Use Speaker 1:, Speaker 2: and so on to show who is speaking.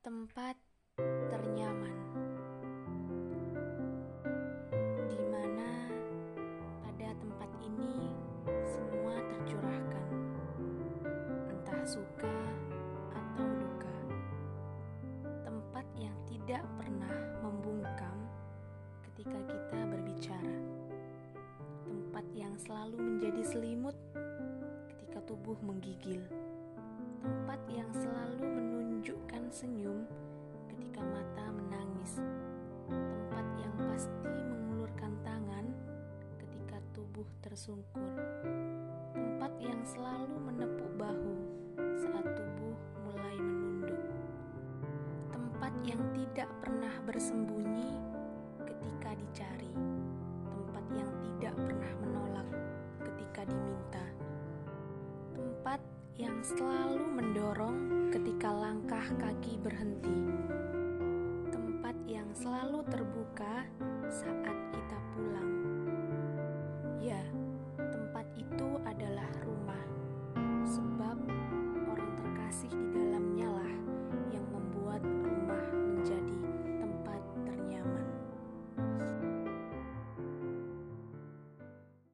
Speaker 1: tempat ternyaman di mana pada tempat ini semua tercurahkan, entah suka atau duka. Tempat yang tidak pernah membungkam ketika kita berbicara. Tempat yang selalu menjadi selimut ketika tubuh menggigil. Tempat senyum ketika mata menangis. Tempat yang pasti mengulurkan tangan ketika tubuh tersungkur. Tempat yang selalu menepuk bahu saat tubuh mulai menunduk. Tempat yang tidak pernah bersembunyi yang selalu mendorong ketika langkah kaki berhenti. Tempat yang selalu terbuka saat kita pulang. Ya, tempat itu adalah rumah. Sebab orang terkasih